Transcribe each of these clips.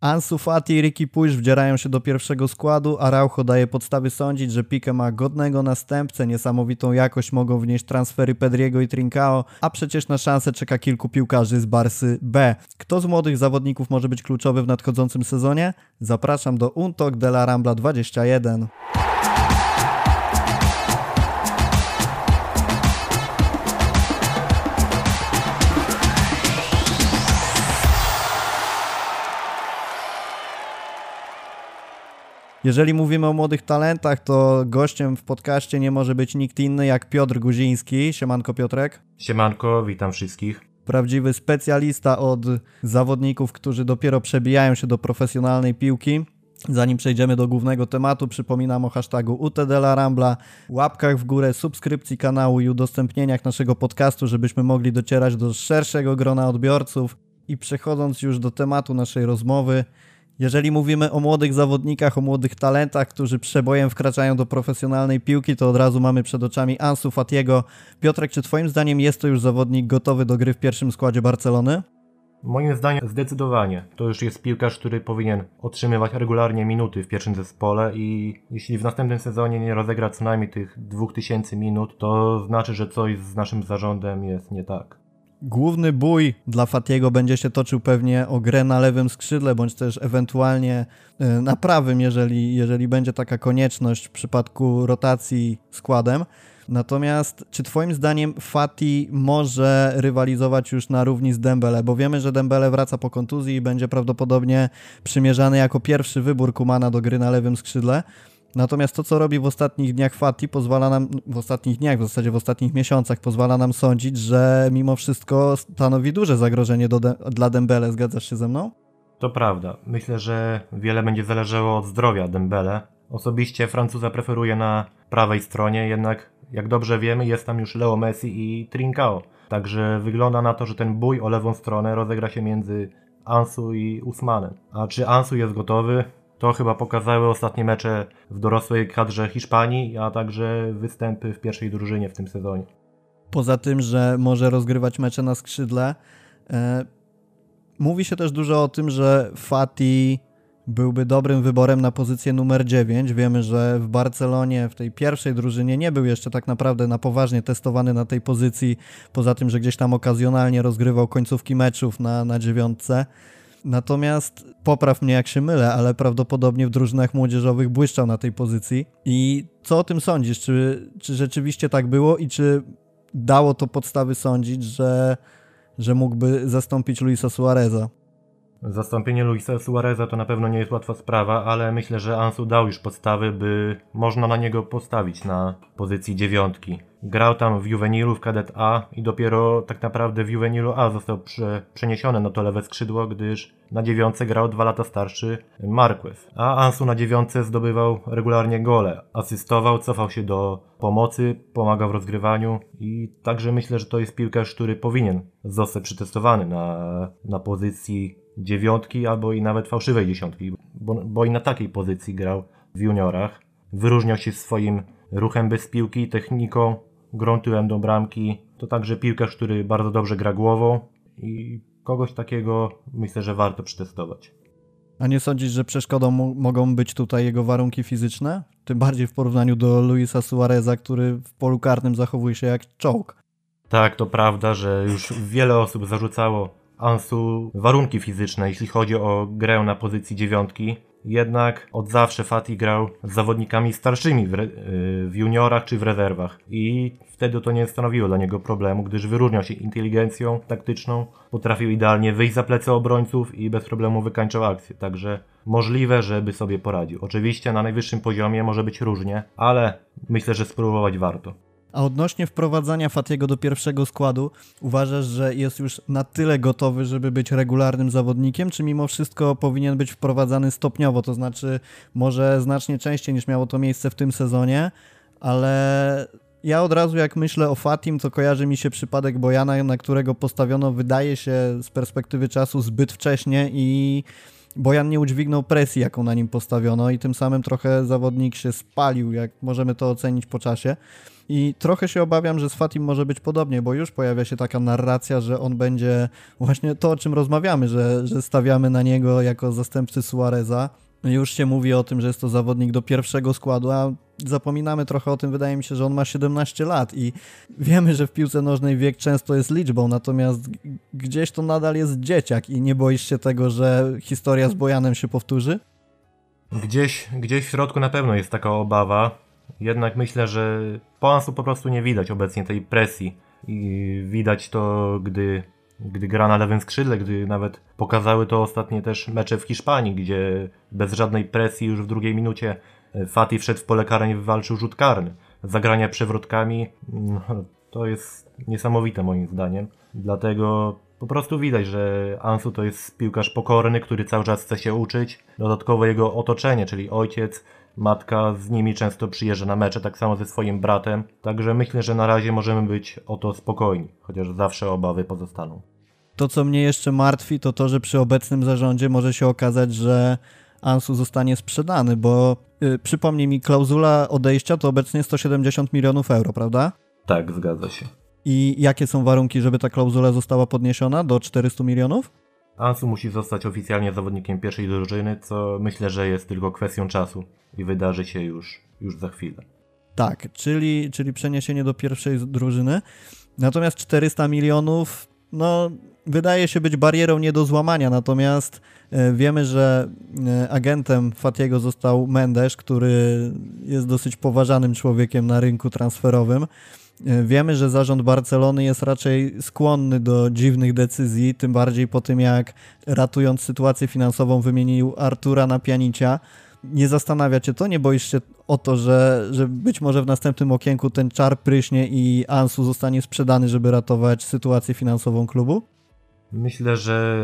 Ansu Fati i Ricky Puig wdzierają się do pierwszego składu, a Raucho daje podstawy sądzić, że Pique ma godnego następcę, niesamowitą jakość mogą wnieść transfery Pedriego i Trincao, a przecież na szansę czeka kilku piłkarzy z Barsy B. Kto z młodych zawodników może być kluczowy w nadchodzącym sezonie? Zapraszam do Untok de la Rambla 21. Jeżeli mówimy o młodych talentach, to gościem w podcaście nie może być nikt inny jak Piotr Guziński. Siemanko Piotrek. Siemanko, witam wszystkich. Prawdziwy specjalista od zawodników, którzy dopiero przebijają się do profesjonalnej piłki. Zanim przejdziemy do głównego tematu, przypominam o hashtagu UTDLarambla, łapkach w górę, subskrypcji kanału i udostępnieniach naszego podcastu, żebyśmy mogli docierać do szerszego grona odbiorców. I przechodząc już do tematu naszej rozmowy, jeżeli mówimy o młodych zawodnikach, o młodych talentach, którzy przebojem wkraczają do profesjonalnej piłki, to od razu mamy przed oczami Ansu Fatiego. Piotrek, czy twoim zdaniem jest to już zawodnik gotowy do gry w pierwszym składzie Barcelony? Moim zdaniem zdecydowanie. To już jest piłkarz, który powinien otrzymywać regularnie minuty w pierwszym zespole i jeśli w następnym sezonie nie rozegra co najmniej tych 2000 minut, to znaczy, że coś z naszym zarządem jest nie tak. Główny bój dla Fatiego będzie się toczył pewnie o grę na lewym skrzydle, bądź też ewentualnie e, na prawym, jeżeli, jeżeli będzie taka konieczność w przypadku rotacji składem. Natomiast czy twoim zdaniem Fati może rywalizować już na równi z Dembele? Bo wiemy, że Dembele wraca po kontuzji i będzie prawdopodobnie przymierzany jako pierwszy wybór Kumana do gry na lewym skrzydle. Natomiast to, co robi w ostatnich dniach Fati, pozwala nam, w ostatnich dniach, w zasadzie w ostatnich miesiącach, pozwala nam sądzić, że mimo wszystko stanowi duże zagrożenie do dla Dembele. Zgadzasz się ze mną? To prawda. Myślę, że wiele będzie zależało od zdrowia Dembele. Osobiście Francuza preferuje na prawej stronie, jednak jak dobrze wiemy, jest tam już Leo Messi i Trincao. Także wygląda na to, że ten bój o lewą stronę rozegra się między Ansu i Usmanem. A czy Ansu jest gotowy? To chyba pokazały ostatnie mecze w dorosłej kadrze Hiszpanii, a także występy w pierwszej drużynie w tym sezonie. Poza tym, że może rozgrywać mecze na skrzydle, e, mówi się też dużo o tym, że Fati byłby dobrym wyborem na pozycję numer 9. Wiemy, że w Barcelonie, w tej pierwszej drużynie, nie był jeszcze tak naprawdę na poważnie testowany na tej pozycji, poza tym, że gdzieś tam okazjonalnie rozgrywał końcówki meczów na, na dziewiątce. Natomiast popraw mnie jak się mylę, ale prawdopodobnie w drużynach młodzieżowych błyszczał na tej pozycji. I co o tym sądzisz? Czy, czy rzeczywiście tak było i czy dało to podstawy sądzić, że, że mógłby zastąpić Luisa Suareza? Zastąpienie Luisa Suareza to na pewno nie jest łatwa sprawa, ale myślę, że Ansu dał już podstawy, by można na niego postawić na pozycji dziewiątki. Grał tam w Juvenilu, w Kadet A i dopiero tak naprawdę w Juvenilu A został prze, przeniesiony na to lewe skrzydło, gdyż na dziewiątce grał dwa lata starszy Marquez. A Ansu na dziewiątce zdobywał regularnie gole, asystował, cofał się do pomocy, pomagał w rozgrywaniu i także myślę, że to jest piłkarz, który powinien zostać przetestowany na, na pozycji dziewiątki albo i nawet fałszywej dziesiątki, bo, bo i na takiej pozycji grał w juniorach. Wyróżniał się swoim ruchem bez piłki, techniką, grą tyłem do bramki. To także piłkarz, który bardzo dobrze gra głową i kogoś takiego myślę, że warto przetestować. A nie sądzisz, że przeszkodą mogą być tutaj jego warunki fizyczne? Tym bardziej w porównaniu do Luisa Suareza, który w polu karnym zachowuje się jak czołg. Tak, to prawda, że już wiele osób zarzucało Ansu warunki fizyczne, jeśli chodzi o grę na pozycji dziewiątki. Jednak od zawsze Fati grał z zawodnikami starszymi w, w, juniorach czy w rezerwach i wtedy to nie stanowiło dla niego problemu, gdyż wyróżniał się inteligencją taktyczną, potrafił idealnie wyjść za plecy obrońców i bez problemu wykańczał akcję, także możliwe, żeby sobie poradził. Oczywiście na najwyższym poziomie może być różnie, ale myślę, że spróbować warto. A odnośnie wprowadzania Fatiego do pierwszego składu, uważasz, że jest już na tyle gotowy, żeby być regularnym zawodnikiem, czy mimo wszystko powinien być wprowadzany stopniowo, to znaczy może znacznie częściej niż miało to miejsce w tym sezonie, ale ja od razu jak myślę o Fatim, to kojarzy mi się przypadek Bojana, na którego postawiono wydaje się z perspektywy czasu zbyt wcześnie i Bojan nie udźwignął presji, jaką na nim postawiono i tym samym trochę zawodnik się spalił, jak możemy to ocenić po czasie. I trochę się obawiam, że z Fatim może być podobnie, bo już pojawia się taka narracja, że on będzie właśnie to, o czym rozmawiamy, że, że stawiamy na niego jako zastępcy Suareza. Już się mówi o tym, że jest to zawodnik do pierwszego składu, a zapominamy trochę o tym, wydaje mi się, że on ma 17 lat i wiemy, że w piłce nożnej wiek często jest liczbą, natomiast gdzieś to nadal jest dzieciak i nie boisz się tego, że historia z Bojanem się powtórzy? Gdzieś, gdzieś w środku na pewno jest taka obawa, jednak myślę, że po Ansu po prostu nie widać obecnie tej presji i widać to, gdy gdy gra na lewym skrzydle, gdy nawet pokazały to ostatnie też mecze w Hiszpanii, gdzie bez żadnej presji już w drugiej minucie e, Fati wszedł w pole karne i wywalczył rzut karny. Zagrania przewrotkami no, to jest niesamowite moim zdaniem. Dlatego po prostu widać, że Ansu to jest piłkarz pokorny, który cały czas chce się uczyć. Dodatkowo jego otoczenie, czyli ojciec, matka z nimi często przyjeżdża na mecze, tak samo ze swoim bratem. Także myślę, że na razie możemy być o to spokojni, chociaż zawsze obawy pozostaną. To, co mnie jeszcze martwi, to to, że przy obecnym zarządzie może się okazać, że Ansu zostanie sprzedany, bo yy, przypomnij mi, klauzula odejścia to obecnie 170 milionów euro, prawda? Tak, zgadza się. I jakie są warunki, żeby ta klauzula została podniesiona do 400 milionów? Ansu musi zostać oficjalnie zawodnikiem pierwszej drużyny, co myślę, że jest tylko kwestią czasu i wydarzy się już, już za chwilę. Tak, czyli, czyli przeniesienie do pierwszej drużyny. Natomiast 400 milionów, no wydaje się być barierą nie do złamania, natomiast e, wiemy, że e, agentem Fatiego został Mendes, który jest dosyć poważanym człowiekiem na rynku transferowym. E, wiemy, że zarząd Barcelony jest raczej skłonny do dziwnych decyzji, tym bardziej po tym jak ratując sytuację finansową wymienił Artura na pianicia. Nie zastanawia cię to? Nie boisz się o to, że, że być może w następnym okienku ten czar pryśnie i Ansu zostanie sprzedany, żeby ratować sytuację finansową klubu? Myślę, że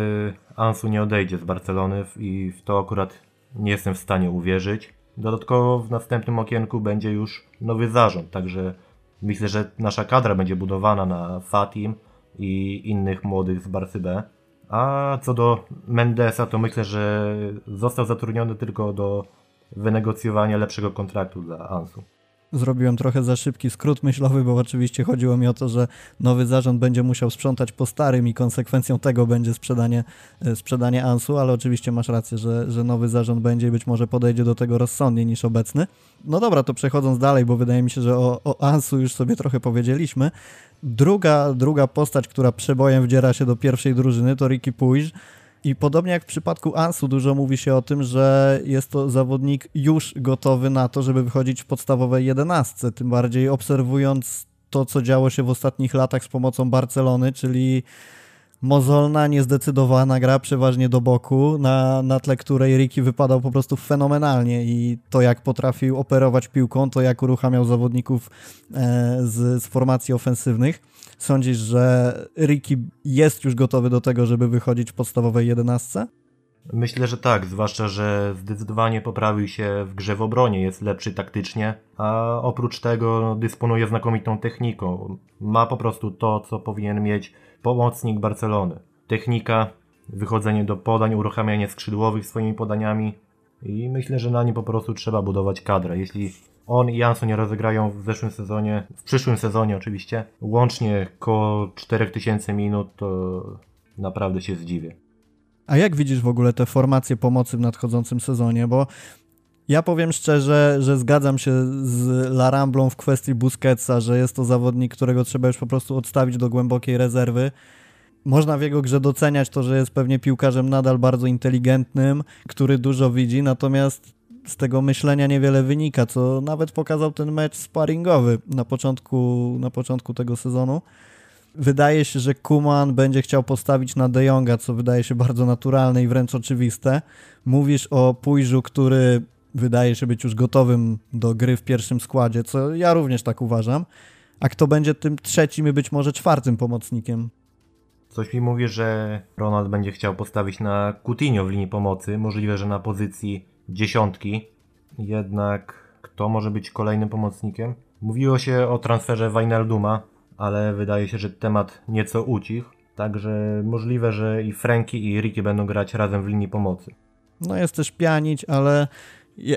Ansu nie odejdzie z Barcelony i w to akurat nie jestem w stanie uwierzyć. Dodatkowo w następnym okienku będzie już nowy zarząd, także myślę, że nasza kadra będzie budowana na Fatim i innych młodych z Barcy B. A co do Mendesa, to myślę, że został zatrudniony tylko do wynegocjowania lepszego kontraktu dla Ansu zrobiłem trochę za szybki skrót myślowy, bo oczywiście chodziło mi o to, że nowy zarząd będzie musiał sprzątać po starym i konsekwencją tego będzie sprzedanie, e, sprzedanie Ansu, ale oczywiście masz rację, że, że nowy zarząd będzie i być może podejdzie do tego rozsądniej niż obecny. No dobra, to przechodząc dalej, bo wydaje mi się, że o, o Ansu już sobie trochę powiedzieliśmy. Druga, druga postać, która przebojem wdziera się do pierwszej drużyny to Ricky Puig, i podobnie jak w przypadku Ansu, dużo mówi się o tym, że jest to zawodnik już gotowy na to, żeby wychodzić w podstawowej jedenastce. Tym bardziej obserwując to, co działo się w ostatnich latach z pomocą Barcelony, czyli mozolna, niezdecydowana gra przeważnie do boku, na, na tle której Ricky wypadał po prostu fenomenalnie i to jak potrafił operować piłką, to jak uruchamiał zawodników e, z, z formacji ofensywnych. Sądzisz, że Ricky jest już gotowy do tego, żeby wychodzić w podstawowej jedenastce? Myślę, że tak, zwłaszcza, że zdecydowanie poprawił się w grze w obronie, jest lepszy taktycznie, a oprócz tego dysponuje znakomitą techniką. Ma po prostu to, co powinien mieć pomocnik Barcelony. Technika, wychodzenie do podań, uruchamianie skrzydłowych swoimi podaniami i myślę, że na nim po prostu trzeba budować kadrę. Jeśli on i Jansson nie rozegrają w zeszłym sezonie, w przyszłym sezonie oczywiście, łącznie około 4000 minut, to naprawdę się zdziwię. A jak widzisz w ogóle te formacje pomocy w nadchodzącym sezonie? Bo ja powiem szczerze, że zgadzam się z Laramblą w kwestii Busquetsa, że jest to zawodnik, którego trzeba już po prostu odstawić do głębokiej rezerwy. Można w jego grze doceniać to, że jest pewnie piłkarzem nadal bardzo inteligentnym, który dużo widzi, natomiast z tego myślenia niewiele wynika, co nawet pokazał ten mecz sparingowy na początku, na początku tego sezonu. Wydaje się, że Kuman będzie chciał postawić na De Jonga, co wydaje się bardzo naturalne i wręcz oczywiste. Mówisz o Pójżu, który wydaje się być już gotowym do gry w pierwszym składzie, co ja również tak uważam. A kto będzie tym trzecim i być może czwartym pomocnikiem? Coś mi mówi, że Ronald będzie chciał postawić na Coutinho w linii pomocy, możliwe, że na pozycji dziesiątki. Jednak kto może być kolejnym pomocnikiem? Mówiło się o transferze Wijnalduma, ale wydaje się, że temat nieco ucichł. Także możliwe, że i Frankie i Ricky będą grać razem w linii pomocy. No jest też pianić, ale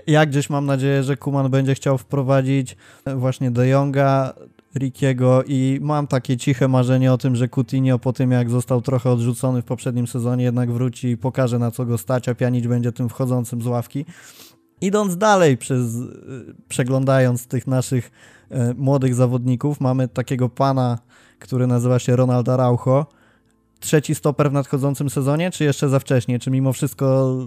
ja gdzieś mam nadzieję, że Kuman będzie chciał wprowadzić właśnie De Jonga, Rickiego i mam takie ciche marzenie o tym, że Coutinho po tym jak został trochę odrzucony w poprzednim sezonie jednak wróci i pokaże na co go stać, a pianić będzie tym wchodzącym z ławki. Idąc dalej, przez, przeglądając tych naszych e, młodych zawodników, mamy takiego pana, który nazywa się Ronald Araujo. Trzeci stoper w nadchodzącym sezonie, czy jeszcze za wcześnie? Czy mimo wszystko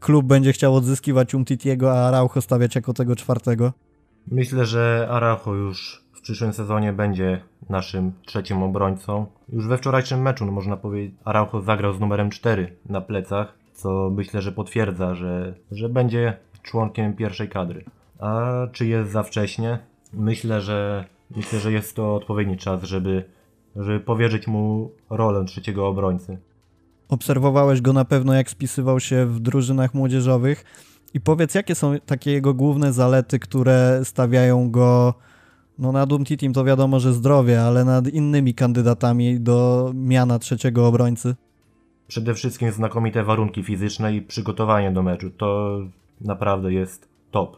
klub będzie chciał odzyskiwać Umtitiego, a Araujo stawiać jako tego czwartego? Myślę, że Araujo już w przyszłym sezonie będzie naszym trzecim obrońcą. Już we wczorajszym meczu, no można powiedzieć, Araujo zagrał z numerem 4 na plecach, co myślę, że potwierdza, że, że będzie członkiem pierwszej kadry. A czy jest za wcześnie? Myślę, że myślę, że jest to odpowiedni czas, żeby, żeby powierzyć mu rolę trzeciego obrońcy. Obserwowałeś go na pewno, jak spisywał się w drużynach młodzieżowych. I powiedz, jakie są takie jego główne zalety, które stawiają go no nad Umtitim to wiadomo, że zdrowie, ale nad innymi kandydatami do miana trzeciego obrońcy? Przede wszystkim znakomite warunki fizyczne i przygotowanie do meczu. To naprawdę jest top.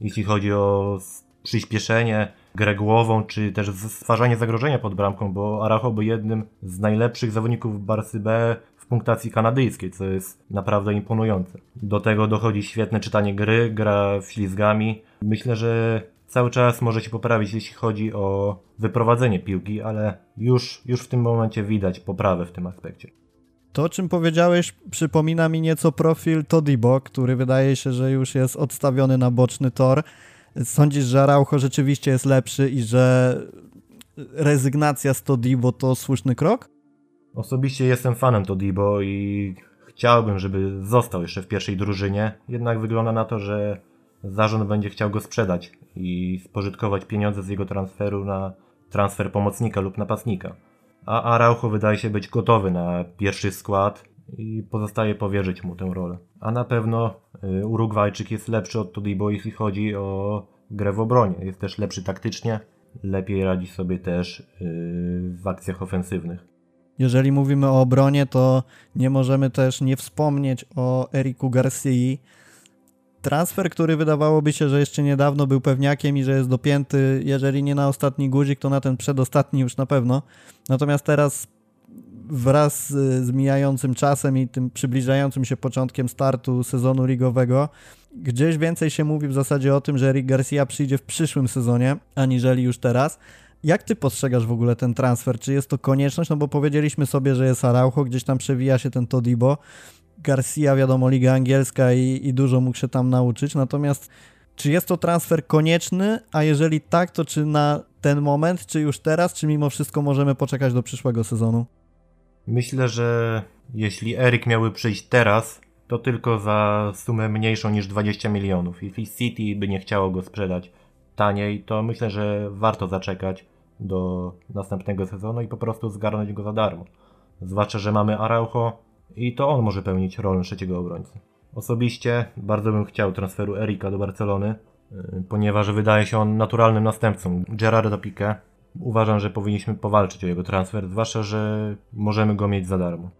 Jeśli chodzi o przyspieszenie, grę głową, czy też stwarzanie zagrożenia pod bramką, bo Aracho był jednym z najlepszych zawodników Barsy B w punktacji kanadyjskiej, co jest naprawdę imponujące. Do tego dochodzi świetne czytanie gry, gra ślizgami. Myślę, że cały czas może się poprawić, jeśli chodzi o wyprowadzenie piłki, ale już, już w tym momencie widać poprawę w tym aspekcie. To, o czym powiedziałeś, przypomina mi nieco profil Todibo, który wydaje się, że już jest odstawiony na boczny tor. Sądzisz, że Araujo rzeczywiście jest lepszy i że rezygnacja z Todibo to słuszny krok? Osobiście jestem fanem Todibo i chciałbym, żeby został jeszcze w pierwszej drużynie. Jednak wygląda na to, że zarząd będzie chciał go sprzedać i spożytkować pieniądze z jego transferu na transfer pomocnika lub napastnika. A Araujo wydaje się być gotowy na pierwszy skład i pozostaje powierzyć mu tę rolę. A na pewno y, Urugwajczyk jest lepszy od Todibo, jeśli chodzi o grę w obronie. Jest też lepszy taktycznie, lepiej radzi sobie też y, w akcjach ofensywnych. Jeżeli mówimy o obronie, to nie możemy też nie wspomnieć o Eriku Garcii, transfer, który wydawałoby się, że jeszcze niedawno był pewniakiem i że jest dopięty, jeżeli nie na ostatni guzik, to na ten przedostatni już na pewno. Natomiast teraz wraz z mijającym czasem i tym przybliżającym się początkiem startu sezonu ligowego, gdzieś więcej się mówi w zasadzie o tym, że Eric Garcia przyjdzie w przyszłym sezonie, aniżeli już teraz. Jak ty postrzegasz w ogóle ten transfer? Czy jest to konieczność? No bo powiedzieliśmy sobie, że jest Araujo, gdzieś tam przewija się ten Todibo. Garcia, wiadomo, Liga Angielska i, i dużo mógł się tam nauczyć. Natomiast czy jest to transfer konieczny? A jeżeli tak, to czy na ten moment, czy już teraz, czy mimo wszystko możemy poczekać do przyszłego sezonu? Myślę, że jeśli Erik miałby przyjść teraz, to tylko za sumę mniejszą niż 20 milionów. Jeśli City by nie chciało go sprzedać taniej, to myślę, że warto zaczekać do następnego sezonu i po prostu zgarnąć go za darmo. Zwłaszcza, że mamy Araujo, i to on może pełnić rolę trzeciego obrońcy. Osobiście bardzo bym chciał transferu Erika do Barcelony, y, ponieważ wydaje się on naturalnym następcą Gerardo Piqué. Uważam, że powinniśmy powalczyć o jego transfer, zwłaszcza, że możemy go mieć za darmo.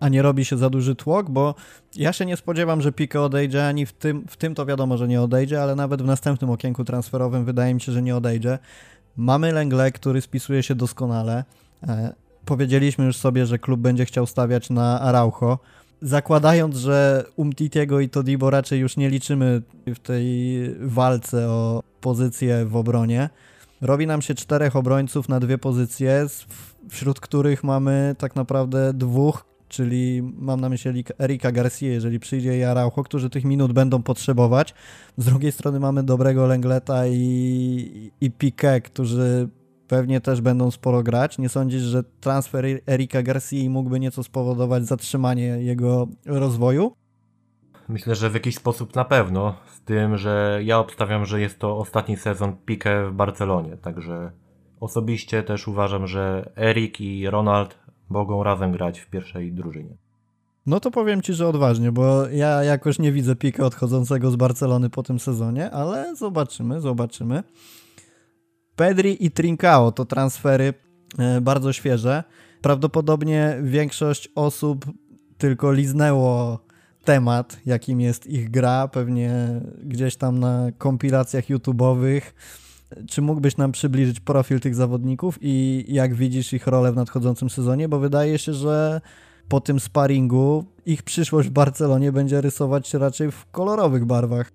A nie robi się za duży tłok, bo ja się nie spodziewam, że Piqué odejdzie, ani w tym, w tym to wiadomo, że nie odejdzie, ale nawet w następnym okienku transferowym wydaje mi się, że nie odejdzie. Mamy Lengle, który spisuje się doskonale. E, powiedzieliśmy już sobie, że klub będzie chciał stawiać na Araujo. Zakładając, że Umtitiego i Todibo raczej już nie liczymy w tej walce o pozycję w obronie, robi nam się czterech obrońców na dwie pozycje, wśród których mamy tak naprawdę dwóch, czyli mam na myśli Erika Garcia, jeżeli przyjdzie i Araujo, którzy tych minut będą potrzebować. Z drugiej strony mamy dobrego Lengleta i, i Piqué, którzy pewnie też będą sporo grać. Nie sądzisz, że transfer Erika Garcia mógłby nieco spowodować zatrzymanie jego rozwoju? Myślę, że w jakiś sposób na pewno, z tym, że ja obstawiam, że jest to ostatni sezon Pique w Barcelonie, także osobiście też uważam, że Erik i Ronald mogą razem grać w pierwszej drużynie. No to powiem Ci, że odważnie, bo ja jakoś nie widzę Pique odchodzącego z Barcelony po tym sezonie, ale zobaczymy, zobaczymy. Pedri i Trincao to transfery e, bardzo świeże. Prawdopodobnie większość osób tylko liznęło temat, jakim jest ich gra, pewnie gdzieś tam na kompilacjach YouTube'owych. Czy mógłbyś nam przybliżyć profil tych zawodników i jak widzisz ich rolę w nadchodzącym sezonie? Bo wydaje się, że po tym sparingu ich przyszłość w Barcelonie będzie rysować się raczej w kolorowych barwach.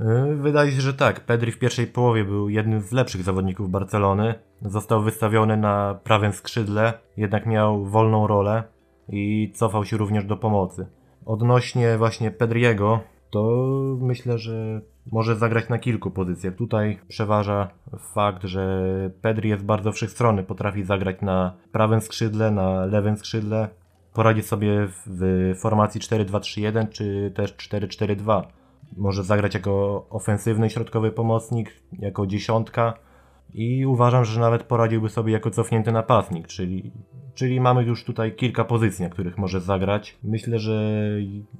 Y, wydaje się, że tak. Pedri w pierwszej połowie był jednym z lepszych zawodników Barcelony. Został wystawiony na prawym skrzydle, jednak miał wolną rolę i cofał się również do pomocy. Odnośnie właśnie Pedriego, to myślę, że może zagrać na kilku pozycjach. Tutaj przeważa fakt, że Pedri jest bardzo wszechstronny, potrafi zagrać na prawym skrzydle, na lewym skrzydle, poradzi sobie w formacji 4-2-3-1 czy też 4-4-2. Może zagrać jako ofensywny środkowy pomocnik, jako dziesiątka i uważam, że nawet poradziłby sobie jako cofnięty napastnik, czyli, czyli mamy już tutaj kilka pozycji, na których może zagrać. Myślę, że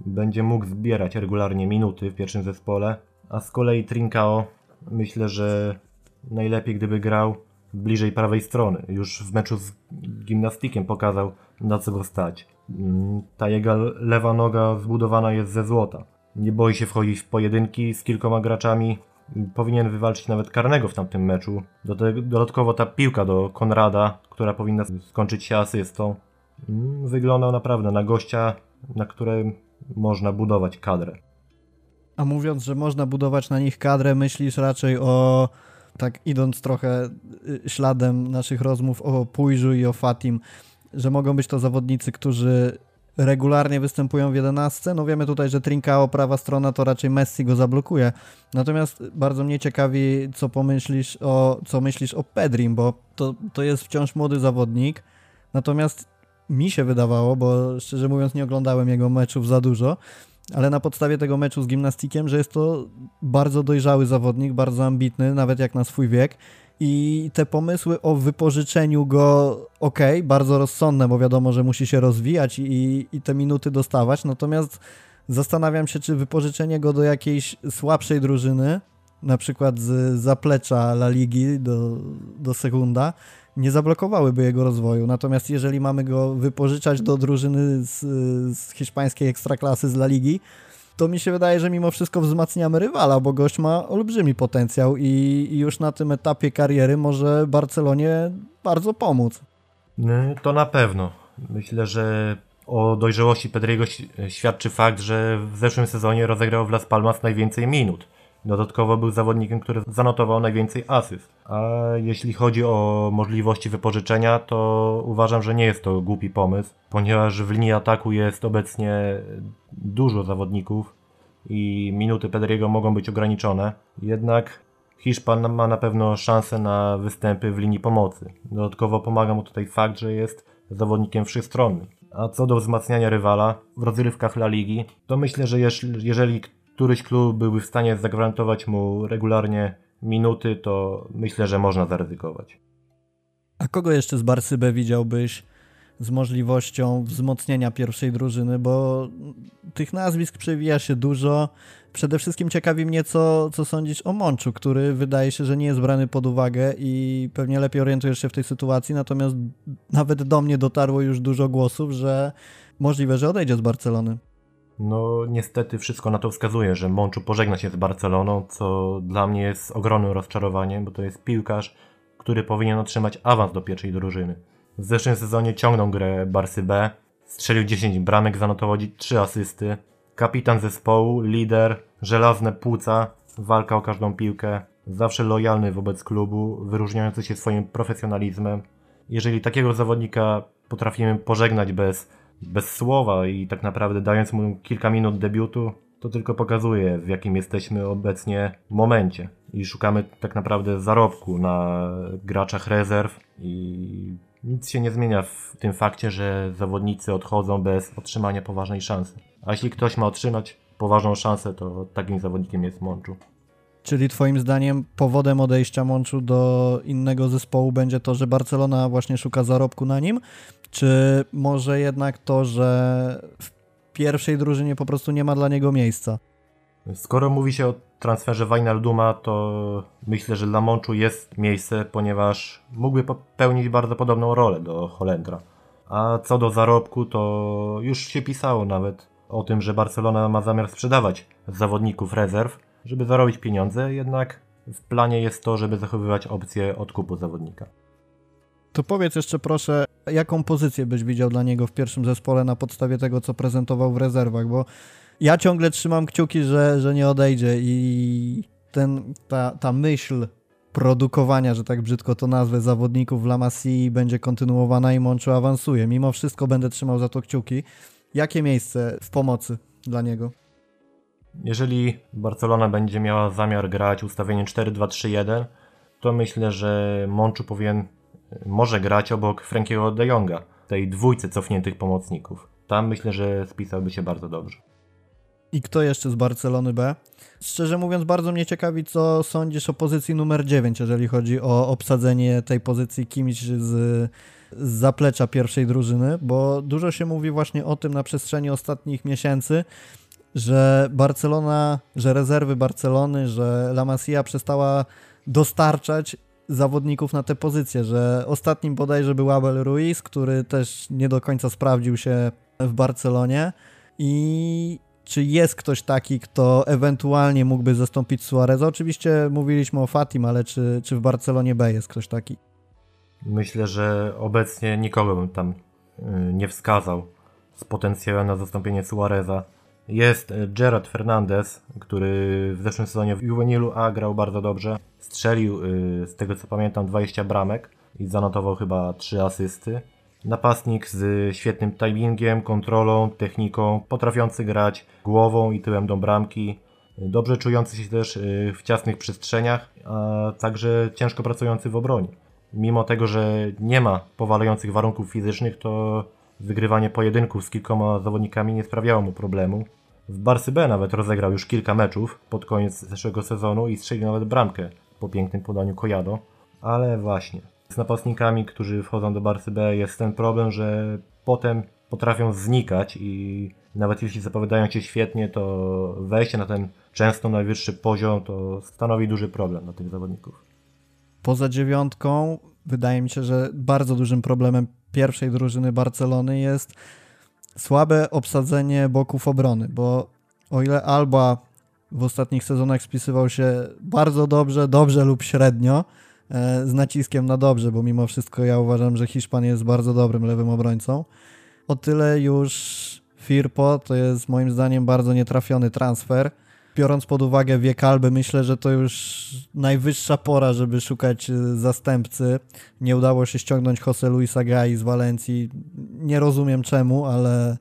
będzie mógł zbierać regularnie minuty w pierwszym zespole, a z kolei Trincao myślę, że najlepiej gdyby grał bliżej prawej strony. Już w meczu z gimnastikiem pokazał, na co go stać. Mm, ta jego lewa noga zbudowana jest ze złota. Nie boi się wchodzić w pojedynki z kilkoma graczami. Powinien wywalczyć nawet karnego w tamtym meczu. Dodatkowo ta piłka do Konrada, która powinna skończyć się asystą, mm, wyglądał naprawdę na gościa, na którym można budować kadrę. A mówiąc, że można budować na nich kadrę, myślisz raczej o tak idąc trochę y, śladem naszych rozmów o Pujżu i o Fatim, że mogą być to zawodnicy, którzy regularnie występują w 11. No wiemy tutaj, że Trincao prawa strona to raczej Messi go zablokuje. Natomiast bardzo mnie ciekawi, co pomyślisz o, co myślisz o Pedrim, bo to, to jest wciąż młody zawodnik. Natomiast mi się wydawało, bo szczerze mówiąc nie oglądałem jego meczów za dużo, ale na podstawie tego meczu z gimnastikiem, że jest to bardzo dojrzały zawodnik, bardzo ambitny, nawet jak na swój wiek. I te pomysły o wypożyczeniu go, ok, bardzo rozsądne, bo wiadomo, że musi się rozwijać i, i te minuty dostawać. Natomiast zastanawiam się, czy wypożyczenie go do jakiejś słabszej drużyny, na przykład z zaplecza La Ligi do, do Segunda, nie zablokowałyby jego rozwoju. Natomiast jeżeli mamy go wypożyczać do drużyny z, z hiszpańskiej ekstraklasy z La Ligi, to mi się wydaje, że mimo wszystko wzmacniamy rywala, bo gość ma olbrzymi potencjał i, i już na tym etapie kariery może Barcelonie bardzo pomóc. No, to na pewno. Myślę, że o dojrzałości Pedriego świadczy fakt, że w zeszłym sezonie rozegrał w Las Palmas najwięcej minut. Dodatkowo był zawodnikiem, który zanotował najwięcej asyst. A jeśli chodzi o możliwości wypożyczenia, to uważam, że nie jest to głupi pomysł, ponieważ w linii ataku jest obecnie dużo zawodników i minuty Pedriego mogą być ograniczone. Jednak Hiszpan ma na pewno szansę na występy w linii pomocy. Dodatkowo pomaga mu tutaj fakt, że jest zawodnikiem wszechstronnym. A co do wzmacniania rywala w rozrywkach La Ligi, to myślę, że jeżeli któryś klub byłby w stanie zagwarantować mu regularnie minuty, to myślę, że można zaryzykować. A kogo jeszcze z Barsybę widziałbyś z możliwością wzmocnienia pierwszej drużyny, bo tych nazwisk przewija się dużo. Przede wszystkim ciekawi mnie, co, co sądzisz o Mączu, który wydaje się, że nie jest brany pod uwagę i pewnie lepiej orientujesz się w tej sytuacji, natomiast nawet do mnie dotarło już dużo głosów, że możliwe, że odejdzie z Barcelony. No niestety wszystko na to wskazuje, że Mączu pożegna się z Barceloną, co dla mnie jest ogromnym rozczarowaniem, bo to jest piłkarz, który powinien otrzymać awans do pierwszej drużyny. W zeszłym sezonie ciągnął grę Barsy B, strzelił 10 bramek, zanotował 3 asysty. Kapitan zespołu, lider, żelazne płuca, walka o każdą piłkę, zawsze lojalny wobec klubu, wyróżniający się swoim profesjonalizmem. Jeżeli takiego zawodnika potrafimy pożegnać bez bez słowa i tak naprawdę dając mu kilka minut debiutu, to tylko pokazuje w jakim jesteśmy obecnie momencie i szukamy tak naprawdę zarobku na graczach rezerw i nic się nie zmienia w tym fakcie, że zawodnicy odchodzą bez otrzymania poważnej szansy. A jeśli ktoś ma otrzymać poważną szansę, to takim zawodnikiem jest Mączu. Czyli Twoim zdaniem powodem odejścia Mączu do innego zespołu będzie to, że Barcelona właśnie szuka zarobku na nim? Czy może jednak to, że w pierwszej drużynie po prostu nie ma dla niego miejsca? Skoro mówi się o transferze Wijnalduma, to myślę, że dla Mączu jest miejsce, ponieważ mógłby pełnić bardzo podobną rolę do Holendra. A co do zarobku, to już się pisało nawet o tym, że Barcelona ma zamiar sprzedawać zawodników rezerw, żeby zarobić pieniądze, jednak w planie jest to, żeby zachowywać opcję odkupu zawodnika. To powiedz jeszcze proszę, jaką pozycję byś widział dla niego w pierwszym zespole na podstawie tego, co prezentował w rezerwach, bo ja ciągle trzymam kciuki, że, że nie odejdzie i ten, ta, ta myśl produkowania, że tak brzydko to nazwę, zawodników w La Masia będzie kontynuowana i Moncho awansuje. Mimo wszystko będę trzymał za to kciuki. Jakie miejsce w pomocy dla niego? Jeżeli Barcelona będzie miała zamiar grać ustawienie 4-2-3-1, to myślę, że Monchu powinien może grać obok Frankiego de Jonga, tej dwójcy cofniętych pomocników. Tam myślę, że spisałby się bardzo dobrze. I kto jeszcze z Barcelony B? Szczerze mówiąc, bardzo mnie ciekawi, co sądzisz o pozycji numer 9, jeżeli chodzi o obsadzenie tej pozycji kimś z, z zaplecza pierwszej drużyny, bo dużo się mówi właśnie o tym na przestrzeni ostatnich miesięcy, że Barcelona, że rezerwy Barcelony, że La Masia przestała dostarczać zawodników na tę pozycję, że ostatnim bodajże był Abel Ruiz, który też nie do końca sprawdził się w Barcelonie i czy jest ktoś taki, kto ewentualnie mógłby zastąpić Suareza? Oczywiście mówiliśmy o Fatim, ale czy, czy w Barcelonie B jest ktoś taki? Myślę, że obecnie nikogo bym tam y, nie wskazał z potencjałem na zastąpienie Suareza. Jest Gerard Fernandez, który w zeszłym sezonie w Juvenilu A grał bardzo dobrze. Strzelił, y, z tego co pamiętam, 20 bramek i zanotował chyba 3 asysty. Napastnik z świetnym timingiem, kontrolą, techniką, potrafiący grać głową i tyłem do bramki, dobrze czujący się też y, w ciasnych przestrzeniach, a także ciężko pracujący w obronie. Mimo tego, że nie ma powalających warunków fizycznych, to wygrywanie pojedynków z kilkoma zawodnikami nie sprawiało mu problemu. W Barsy B nawet rozegrał już kilka meczów pod koniec zeszłego sezonu i strzelił nawet bramkę po pięknym podaniu Kojado. Ale właśnie, z napastnikami, którzy wchodzą do Barsy B jest ten problem, że potem potrafią znikać i nawet jeśli zapowiadają się świetnie, to wejście na ten często najwyższy poziom to stanowi duży problem dla tych zawodników. Poza dziewiątką wydaje mi się, że bardzo dużym problemem pierwszej drużyny Barcelony jest słabe obsadzenie boków obrony, bo o ile Alba w ostatnich sezonach spisywał się bardzo dobrze, dobrze lub średnio, e, z naciskiem na dobrze, bo mimo wszystko ja uważam, że Hiszpan jest bardzo dobrym lewym obrońcą. O tyle już Firpo to jest moim zdaniem bardzo nietrafiony transfer. Biorąc pod uwagę wiek Alby, myślę, że to już najwyższa pora, żeby szukać e, zastępcy. Nie udało się ściągnąć Jose Luisa Gai z Walencji. Nie rozumiem czemu, ale,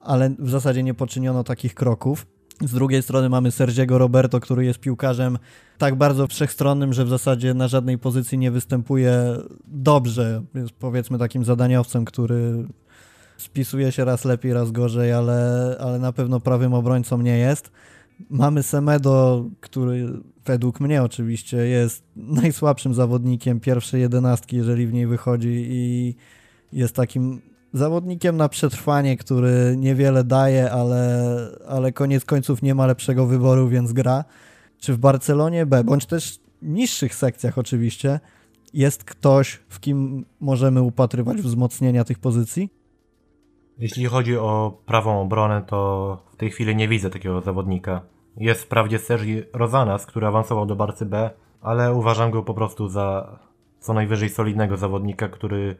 ale w zasadzie nie poczyniono takich kroków. Z drugiej strony mamy Sergiego Roberto, który jest piłkarzem tak bardzo wszechstronnym, że w zasadzie na żadnej pozycji nie występuje dobrze. Jest powiedzmy takim zadaniowcem, który spisuje się raz lepiej, raz gorzej, ale, ale na pewno prawym obrońcą nie jest. Mamy Semedo, który według mnie oczywiście jest najsłabszym zawodnikiem pierwszej jedenastki, jeżeli w niej wychodzi i jest takim zawodnikiem na przetrwanie, który niewiele daje, ale, ale koniec końców nie ma lepszego wyboru, więc gra. Czy w Barcelonie B, bądź też niższych sekcjach oczywiście, jest ktoś, w kim możemy upatrywać wzmocnienia tych pozycji? Jeśli chodzi o prawą obronę, to tej chwili nie widzę takiego zawodnika. Jest wprawdzie Sergi Rozanas, który awansował do Barcy B, ale uważam go po prostu za co najwyżej solidnego zawodnika, który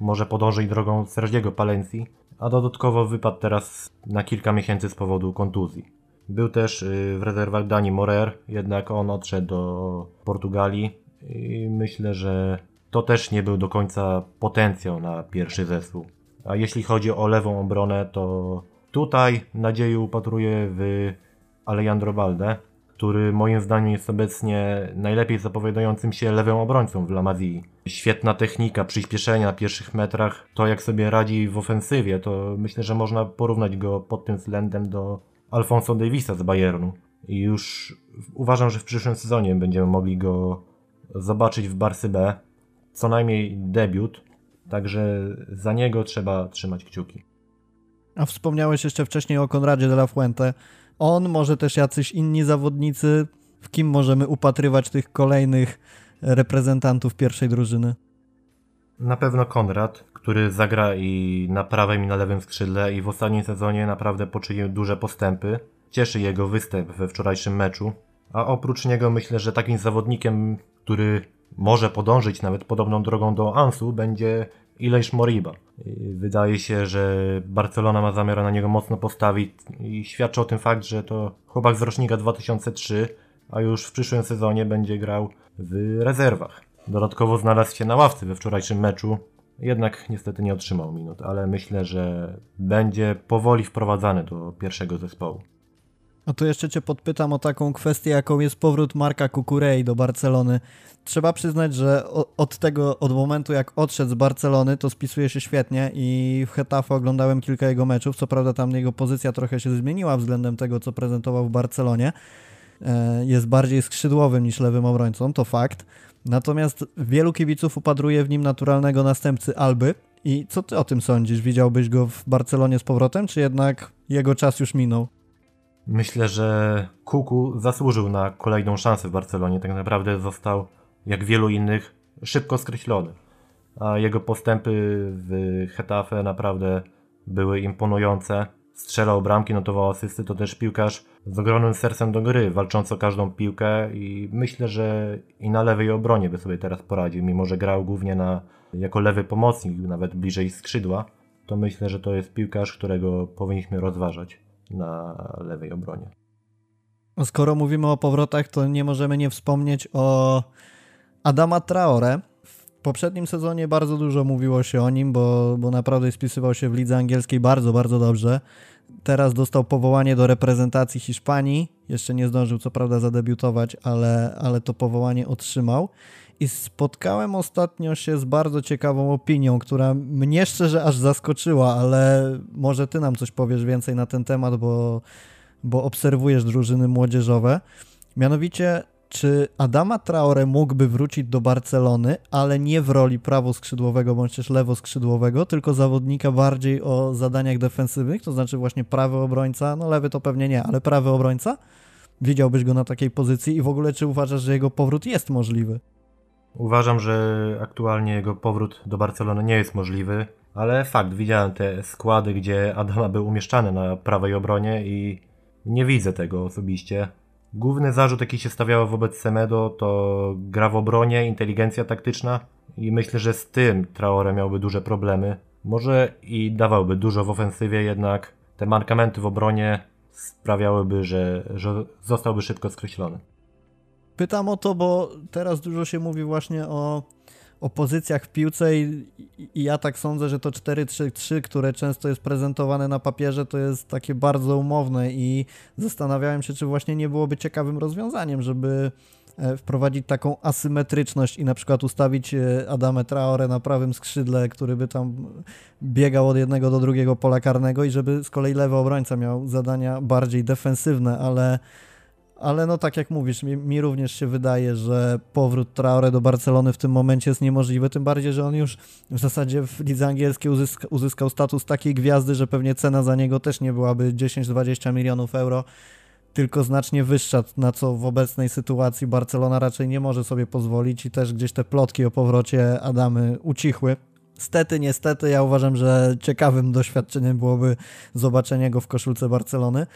może podążyć drogą Sergiego Palencji, a dodatkowo wypadł teraz na kilka miesięcy z powodu kontuzji. Był też y, w rezerwach Dani Morer, jednak on odszedł do Portugalii i myślę, że to też nie był do końca potencjał na pierwszy zespół. A jeśli chodzi o lewą obronę, to tutaj nadzieję upatruję w Alejandro Balde, który moim zdaniem jest obecnie najlepiej zapowiadającym się lewym obrońcą w Lamazii. Świetna technika, przyspieszenia na pierwszych metrach, to jak sobie radzi w ofensywie, to myślę, że można porównać go pod tym względem do Alfonso Davisa z Bayernu. I już uważam, że w przyszłym sezonie będziemy mogli go zobaczyć w Barsy B. Co najmniej debiut, także za niego trzeba trzymać kciuki. A wspomniałeś jeszcze wcześniej o Konradzie de la Fuente. On, może też jacyś inni zawodnicy, w kim możemy upatrywać tych kolejnych reprezentantów pierwszej drużyny? Na pewno Konrad, który zagra i na prawym i na lewym skrzydle i w ostatnim sezonie naprawdę poczynił duże postępy. Cieszy jego występ we wczorajszym meczu. A oprócz niego myślę, że takim zawodnikiem, który może podążyć nawet podobną drogą do Ansu, będzie Ilejsz Moriba. Wydaje się, że Barcelona ma zamiar na niego mocno postawić i świadczy o tym fakt, że to chłopak z rocznika 2003, a już w przyszłym sezonie będzie grał w rezerwach. Dodatkowo znalazł się na ławce we wczorajszym meczu, jednak niestety nie otrzymał minut, ale myślę, że będzie powoli wprowadzany do pierwszego zespołu. A tu jeszcze cię podpytam o taką kwestię, jaką jest powrót Marka Kukurei do Barcelony. Trzeba przyznać, że od tego, od momentu jak odszedł z Barcelony, to spisuje się świetnie i w Hetafe oglądałem kilka jego meczów. Co prawda tam jego pozycja trochę się zmieniła względem tego, co prezentował w Barcelonie. E, Jest bardziej skrzydłowym niż lewym obrońcą, to fakt. Natomiast wielu kibiców upadruje w nim naturalnego następcy Alby. I co ty o tym sądzisz? Widziałbyś go w Barcelonie z powrotem, czy jednak jego czas już minął? Myślę, że Kuku zasłużył na kolejną szansę w Barcelonie. Tak naprawdę został, jak wielu innych, szybko skreślony. A jego postępy w Hetafe naprawdę były imponujące. Strzelał bramki, notował asysty, to też piłkarz z ogromnym sercem do gry, walczący o każdą piłkę i myślę, że i na lewej obronie by sobie teraz poradził, mimo że grał głównie na, jako lewy pomocnik, nawet bliżej skrzydła, to myślę, że to jest piłkarz, którego powinniśmy rozważać na lewej obronie. Skoro mówimy o powrotach, to nie możemy nie wspomnieć o Adama Traore. W poprzednim sezonie bardzo dużo mówiło się o nim, bo, bo naprawdę spisywał się w lidze angielskiej bardzo, bardzo dobrze. Teraz dostał powołanie do reprezentacji Hiszpanii. Jeszcze nie zdążył co prawda zadebiutować, ale, ale to powołanie otrzymał. I spotkałem ostatnio się z bardzo ciekawą opinią, która mnie szczerze aż zaskoczyła, ale może ty nam coś powiesz więcej na ten temat, bo, bo obserwujesz drużyny młodzieżowe. Mianowicie, czy Adama Traore mógłby wrócić do Barcelony, ale nie w roli prawoskrzydłowego bądź też lewoskrzydłowego, tylko zawodnika bardziej o zadaniach defensywnych, to znaczy właśnie prawy obrońca, no lewy to pewnie nie, ale prawy obrońca? Widziałbyś go na takiej pozycji i w ogóle czy uważasz, że jego powrót jest możliwy? Uważam, że aktualnie jego powrót do Barcelony nie jest możliwy, ale fakt, widziałem te składy, gdzie Adama był umieszczany na prawej obronie i nie widzę tego osobiście. Główny zarzut, jaki się stawiało wobec Semedo, to gra w obronie, inteligencja taktyczna i myślę, że z tym Traore miałby duże problemy. Może i dawałby dużo w ofensywie, jednak te mankamenty w obronie sprawiałyby, że, że zostałby szybko skreślony. Pytam o to, bo teraz dużo się mówi właśnie o, o pozycjach w piłce i, i ja tak sądzę, że to 4-3-3, które często jest prezentowane na papierze, to jest takie bardzo umowne i zastanawiałem się, czy właśnie nie byłoby ciekawym rozwiązaniem, żeby e, wprowadzić taką asymetryczność i na przykład ustawić e, Adamę Traore na prawym skrzydle, który by tam biegał od jednego do drugiego pola karnego i żeby z kolei lewy obrońca miał zadania bardziej defensywne, ale ale no tak jak mówisz, mi, mi, również się wydaje, że powrót Traore do Barcelony w tym momencie jest niemożliwy, tym bardziej, że on już w zasadzie w lidze angielskiej uzyska, uzyskał status takiej gwiazdy, że pewnie cena za niego też nie byłaby 10-20 milionów euro, tylko znacznie wyższa, na co w obecnej sytuacji Barcelona raczej nie może sobie pozwolić i też gdzieś te plotki o powrocie Adamy ucichły. Stety, niestety, ja uważam, że ciekawym doświadczeniem byłoby zobaczenie go w koszulce Barcelony.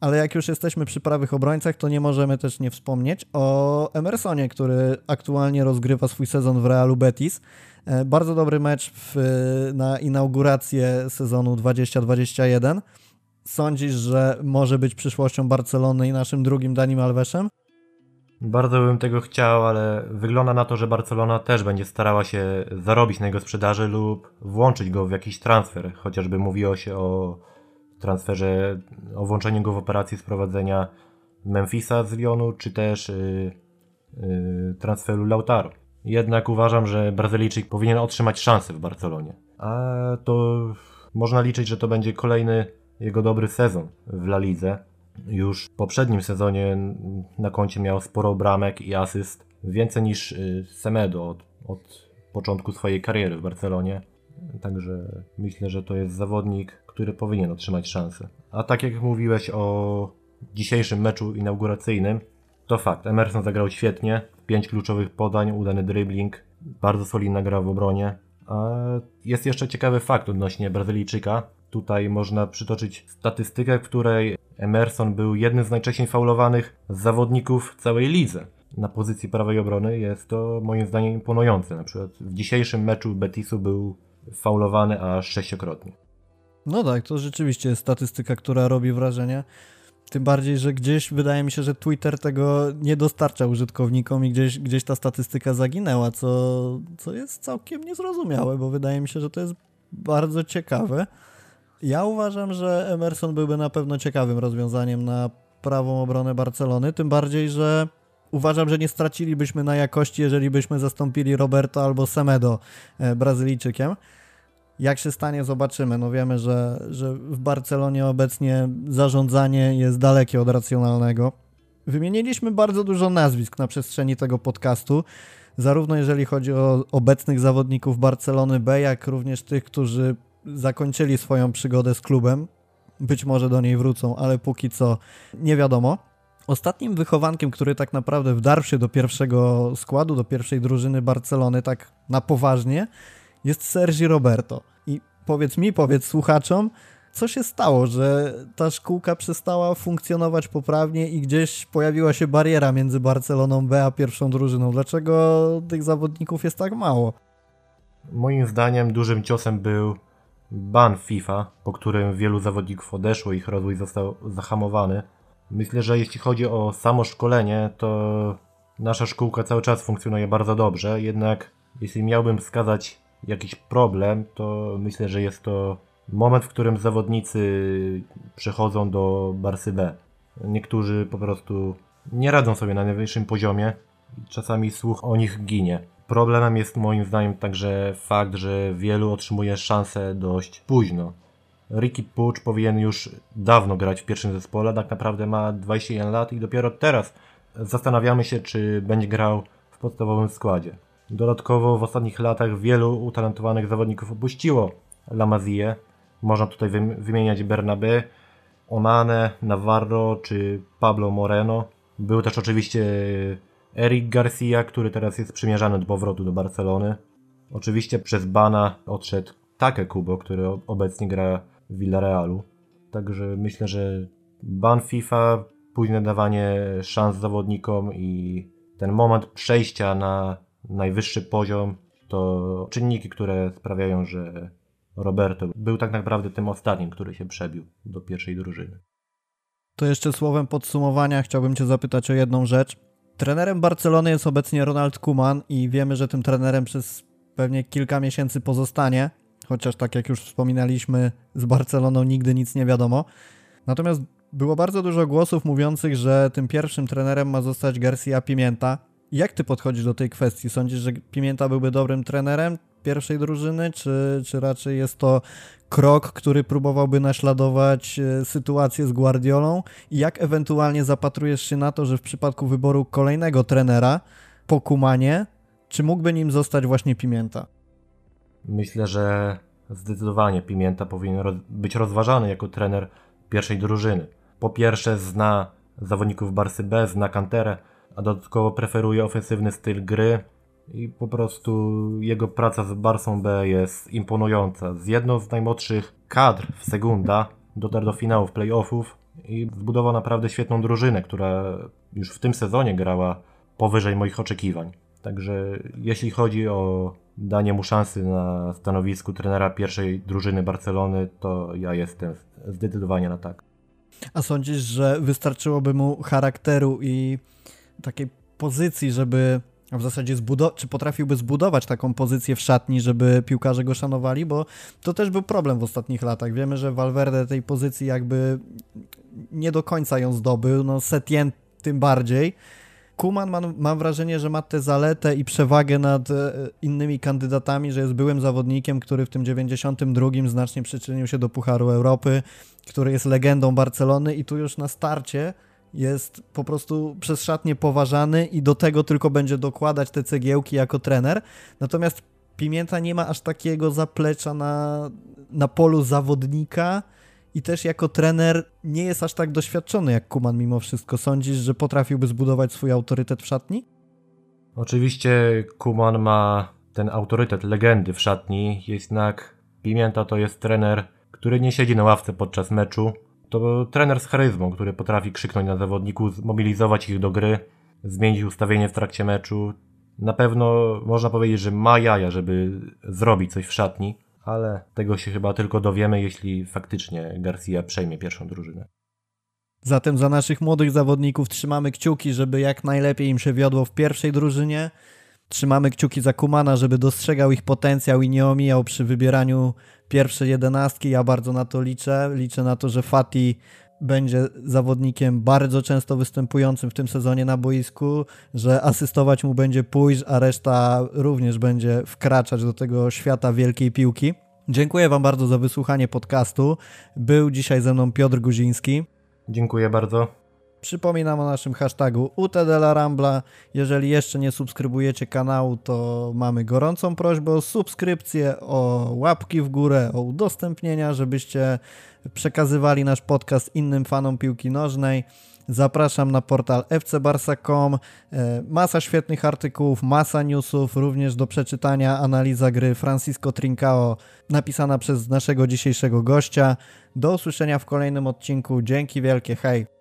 Ale jak już jesteśmy przy prawych obrońcach, to nie możemy też nie wspomnieć o Emersonie, który aktualnie rozgrywa swój sezon w Realu Betis. Bardzo dobry mecz w, na inaugurację sezonu 2021. Sądzisz, że może być przyszłością Barcelony i naszym drugim Danim Alvesem? Bardzo bym tego chciał, ale wygląda na to, że Barcelona też będzie starała się zarobić na jego sprzedaży lub włączyć go w jakiś transfer. Chociażby mówiło się o transferze, o włączeniu go w operację sprowadzenia Memphisa z Lyonu, czy też yy, yy, transferu Lautaro. Jednak uważam, że Brazylijczyk powinien otrzymać szansę w Barcelonie. A to można liczyć, że to będzie kolejny jego dobry sezon w La Lidze. Już w poprzednim sezonie na koncie miał sporo bramek i asyst, więcej niż Semedo od, od początku swojej kariery w Barcelonie. Także myślę, że to jest zawodnik, który powinien otrzymać szansę. A tak jak mówiłeś o dzisiejszym meczu inauguracyjnym, to fakt. Emerson zagrał świetnie, pięć kluczowych podań, udany dribbling, bardzo solidna gra w obronie, A jest jeszcze ciekawy fakt odnośnie Brazylijczyka. Tutaj można przytoczyć statystykę, w której Emerson był jednym z najczęściej faulowanych zawodników całej lidze. Na pozycji prawej obrony jest to moim zdaniem imponujące. Na przykład w dzisiejszym meczu Betisu był faulowany aż sześciokrotnie. No tak, to rzeczywiście jest statystyka, która robi wrażenie. Tym bardziej, że gdzieś wydaje mi się, że Twitter tego nie dostarcza użytkownikom i gdzieś, gdzieś ta statystyka zaginęła, co, co jest całkiem niezrozumiałe, bo wydaje mi się, że to jest bardzo ciekawe. Ja uważam, że Emerson byłby na pewno ciekawym rozwiązaniem na prawą obronę Barcelony, tym bardziej, że uważam, że nie stracilibyśmy na jakości, jeżeli byśmy zastąpili Roberto albo Semedo e, Brazylijczykiem. Jak się stanie, zobaczymy. No wiemy, że, że w Barcelonie obecnie zarządzanie jest dalekie od racjonalnego. Wymieniliśmy bardzo dużo nazwisk na przestrzeni tego podcastu, zarówno jeżeli chodzi o obecnych zawodników Barcelony B, jak również tych, którzy zakończyli swoją przygodę z klubem. Być może do niej wrócą, ale póki co nie wiadomo. Ostatnim wychowankiem, który tak naprawdę wdarł się do pierwszego składu, do pierwszej drużyny Barcelony, tak na poważnie, jest Sergi Roberto. I powiedz mi, powiedz słuchaczom, co się stało, że ta szkółka przestała funkcjonować poprawnie i gdzieś pojawiła się bariera między Barceloną B a pierwszą drużyną? Dlaczego tych zawodników jest tak mało? Moim zdaniem dużym ciosem był ban FIFA, po którym wielu zawodników odeszło, ich rozwój został zahamowany. Myślę, że jeśli chodzi o samo szkolenie, to nasza szkółka cały czas funkcjonuje bardzo dobrze, jednak jeśli miałbym wskazać jakiś problem, to myślę, że jest to moment, w którym zawodnicy przechodzą do Barsy B. Niektórzy po prostu nie radzą sobie na najwyższym poziomie, czasami słuch o nich ginie. Problemem jest moim zdaniem także fakt, że wielu otrzymuje szansę dość późno. Ricky Pucz powinien już dawno grać w pierwszym zespole, tak naprawdę ma 21 lat i dopiero teraz zastanawiamy się, czy będzie grał w podstawowym składzie. Dodatkowo w ostatnich latach wielu utalentowanych zawodników opuściło La Mazie. Można tutaj wymieniać Bernabe, Onane, Navarro czy Pablo Moreno. Był też oczywiście Eric Garcia, który teraz jest przymierzany do powrotu do Barcelony. Oczywiście przez Bana odszedł Take Kubo, który obecnie gra w Villarealu. Także myślę, że ban FIFA, późne dawanie szans zawodnikom i ten moment przejścia na najwyższy poziom to czynniki, które sprawiają, że Roberto był tak naprawdę tym ostatnim, który się przebił do pierwszej drużyny. To jeszcze słowem podsumowania chciałbym Cię zapytać o jedną rzecz. Trenerem Barcelony jest obecnie Ronald Kuman i wiemy, że tym trenerem przez pewnie kilka miesięcy pozostanie, chociaż tak jak już wspominaliśmy, z Barceloną nigdy nic nie wiadomo. Natomiast było bardzo dużo głosów mówiących, że tym pierwszym trenerem ma zostać Garcia Pimienta. Jak ty podchodzisz do tej kwestii? Sądzisz, że Pimienta byłby dobrym trenerem pierwszej drużyny, czy, czy raczej jest to krok, który próbowałby naśladować e, sytuację z Guardiolą? I jak ewentualnie zapatrujesz się na to, że w przypadku wyboru kolejnego trenera po Kumanie, czy mógłby nim zostać właśnie Pimienta? Myślę, że zdecydowanie Pimienta powinien być rozważany jako trener pierwszej drużyny. Po pierwsze zna zawodników Barsy B, zna kanterę, a dodatkowo preferuje ofensywny styl gry i po prostu jego praca z Barsą B jest imponująca. Z jedną z najmłodszych kadr w Segunda dotarł do finałów playoffów i zbudował naprawdę świetną drużynę, która już w tym sezonie grała powyżej moich oczekiwań. Także jeśli chodzi o danie mu szansy na stanowisku trenera pierwszej drużyny Barcelony, to ja jestem zdecydowanie na tak. A sądzisz, że wystarczyłoby mu charakteru i takiej pozycji, żeby w zasadzie zbudować, czy potrafiłby zbudować taką pozycję w szatni, żeby piłkarze go szanowali, bo to też był problem w ostatnich latach. Wiemy, że Valverde tej pozycji jakby nie do końca ją zdobył, no Setien tym bardziej. Kuman mam, wrażenie, że ma tę zaletę i przewagę nad e, innymi kandydatami, że jest byłym zawodnikiem, który w tym 92 znacznie przyczynił się do Pucharu Europy, który jest legendą Barcelony i tu już na starcie jest po prostu przez szatnie poważany i do tego tylko będzie dokładać te cegiełki jako trener. Natomiast Pimienta nie ma aż takiego zaplecza na, na polu zawodnika i też jako trener nie jest aż tak doświadczony jak Kuman mimo wszystko. Sądzisz, że potrafiłby zbudować swój autorytet w szatni? Oczywiście Kuman ma ten autorytet legendy w szatni. Jednak Pimienta to jest trener, który nie siedzi na ławce podczas meczu. To trener z charyzmą, który potrafi krzyknąć na zawodników, zmobilizować ich do gry, zmienić ustawienie w trakcie meczu. Na pewno można powiedzieć, że ma jaja, żeby zrobić coś w szatni, ale tego się chyba tylko dowiemy, jeśli faktycznie Garcia przejmie pierwszą drużynę. Zatem za naszych młodych zawodników trzymamy kciuki, żeby jak najlepiej im się wiodło w pierwszej drużynie. Trzymamy kciuki za Kumana, żeby dostrzegał ich potencjał i nie omijał przy wybieraniu pierwszej jedenastki. Ja bardzo na to liczę. Liczę na to, że Fati będzie zawodnikiem bardzo często występującym w tym sezonie na boisku, że asystować mu będzie pójść, a reszta również będzie wkraczać do tego świata wielkiej piłki. Dziękuję Wam bardzo za wysłuchanie podcastu. Był dzisiaj ze mną Piotr Guziński. Dziękuję bardzo. Przypominam o naszym hashtagu UTDLARAMBLA. Jeżeli jeszcze nie subskrybujecie kanału, to mamy gorącą prośbę o subskrypcję, o łapki w górę, o udostępnienia, żebyście przekazywali nasz podcast innym fanom piłki nożnej. Zapraszam na portal fcbarsa.com. E, masa świetnych artykułów, masa newsów, również do przeczytania analiza gry Francisco Trincao napisana przez naszego dzisiejszego gościa. Do usłyszenia w kolejnym odcinku. Dzięki wielkie, hej!